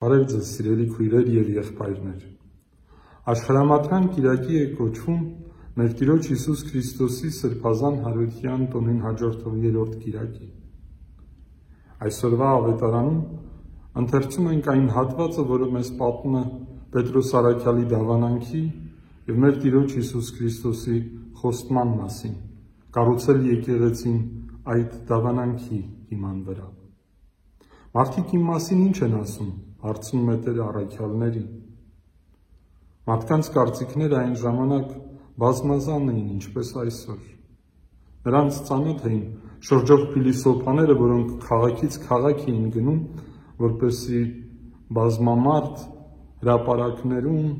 Բարև ձեզ, սիրելի քույրեր եւ եղբայրներ։ Աշխարհամատյան Կիրակի է կոչվում մեր Տիրոջ Հիսուս Քրիստոսի սրբազան հարության տոնին հաջորդող երրորդ Կիրակի։ Այսօրվա ավետարանում ընթերցում ենք այն հատվածը, որը մեզ պատմում է Պետրոս Արաքյալի դավանանքի եւ մեր Տիրոջ Հիսուս Քրիստոսի խոստման մասին։ Կառուցել եկեղեցին այդ դավանանքի հիման վրա։ Մարդիկ իմ մասին ինչ են ասում, հարցնում է Տեր առաքյալներին։ Մարդկանց կարծիքները այն ժամանակ բազմազան էին, ինչպես այսօր։ Նրանց ծանոթ էին շրջող փիլիսոփաները, որոնք քաղաքից քաղաք էին գնում, որպեսի բազմամարդ հրապարակներում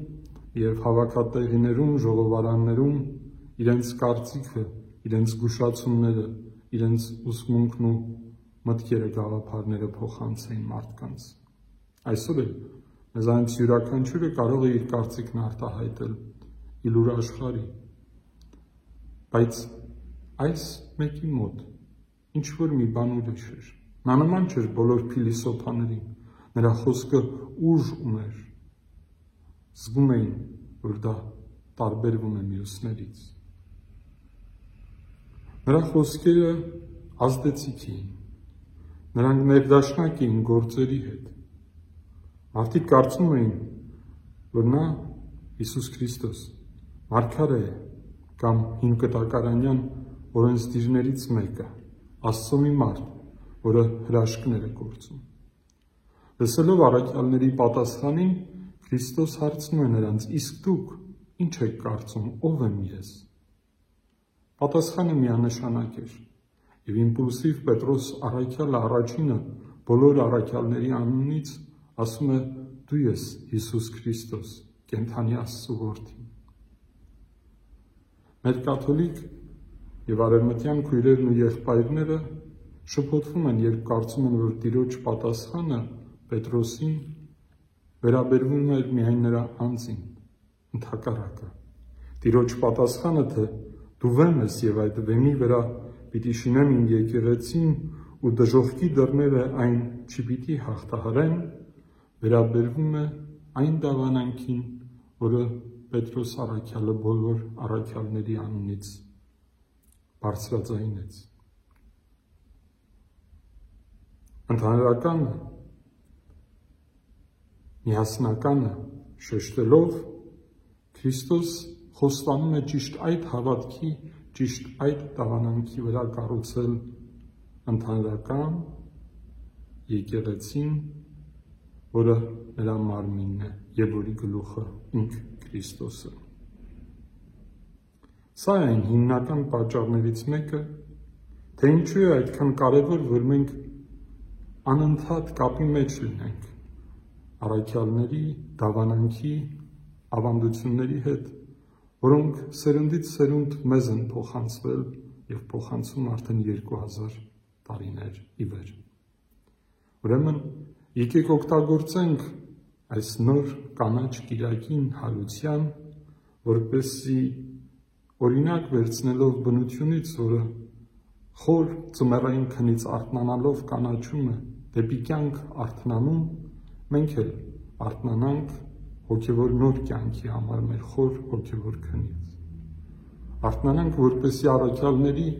եւ հավաքատեղիներում, ժողովարաններում իրենց կարծիքը, իրենց զգուշացումները, իրենց ուսմունքն ու մտքերը գաղափարները փոխանցեին մարդկանց։ Այսօր էլ մեզանից յուրաքանչյուրը կարող է իր կարծիքն արտահայտել իլուր աշխարի։ Բայց այս մեկի մոտ ինչ որ մի բան ուրիշ էր։ Նա նման չէր բոլոր փիլիսոփաներին։ Նրա խոսքը ուժ ուներ։ Զգում էին, որ դա տարբերվում է մյուսներից։ Նրա խոսքերը ազդեցիկ էին։ Նրանք ներդաշնակ էին գործերի հետ Մարդիկ կարծում էին, որ նա Հիսուս Քրիստոս մարգարե է կամ հին կտակարանյան օրենսդիրներից մեկը, Աստծո մի մարդ, որը հրաշքներ է գործում։ Լսելով առաքյալների պատասխանին, Քրիստոս հարցնում է նրանց. «Իսկ դուք ինչ եք կարծում, ով եմ ես»։ Պատասխանը միանշանակ էր։ Եվ իմպուլսիվ Պետրոս առաքյալը առաջինը բոլոր առաքյալների անունից ասում է դու ես Հիսուս Քրիստոս, կենթանի Աստծո որդին։ Մեր կաթոլիկ եւ արևմտյան քույրերն ու եղբայրները շփոթվում են, երբ կարծում են, որ Տիրոջ պատասխանը Պետրոսին վերաբերվում էր միայն նրա անձին, ընդհակառակը։ Տիրոջ պատասխանը թե դու վեմ ես եւ այդ վեմի վրա պիտի շինեմ իմ եկեղեցին ու դժողքի դռները այն չպիտի հաղթահարեն, վերաբերվում է այն դավանանքին, որը Պետրոս առաքյալը բոլոր առաքյալների անունից բարձրաձայնեց։ Ընդհանրականը միասնականը շեշտելով Քրիստոս խոստանում է ճիշտ այդ հավատքի, ճիշտ այդ դավանանքի վրա կառուցել ընդհանրական եկեղեցին որը նրա մարմինն է եւ որի գլուխը ինք Քրիստոսը։ Սա այն հիմնական պատճառներից մեկը, թե ինչու է այդքան կարևոր, որ մենք անընդհատ կապի մեջ լինենք առաքյալների, դավանանքի, ավանդությունների հետ, որոնք սերնդից սերունդ մեզ են փոխանցվել եւ փոխանցում արդեն 2000 տարիներ ի վեր։ Ուրեմն Եկեք օգտագործենք այս նոր կանաչ կիրակին հարության, որպեսի օրինակ վերցնելով բնությունից, որը խոր ծմերային քնից արթնանալով կանաչում է դեպի կյանք արթնանում, մենք էլ արթնանանք հոգևոր նոր կյանքի համար մեր խոր հոգևոր քնից։ Արթնանանք, որպեսի առաքյալների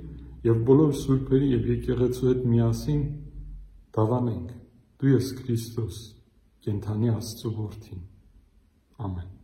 եւ բոլոր սուրբերի եւ եկեղեցու հետ միասին դավանենք Դու ես Քրիստոս, կենթանի Աստծո որդին։ Ամեն։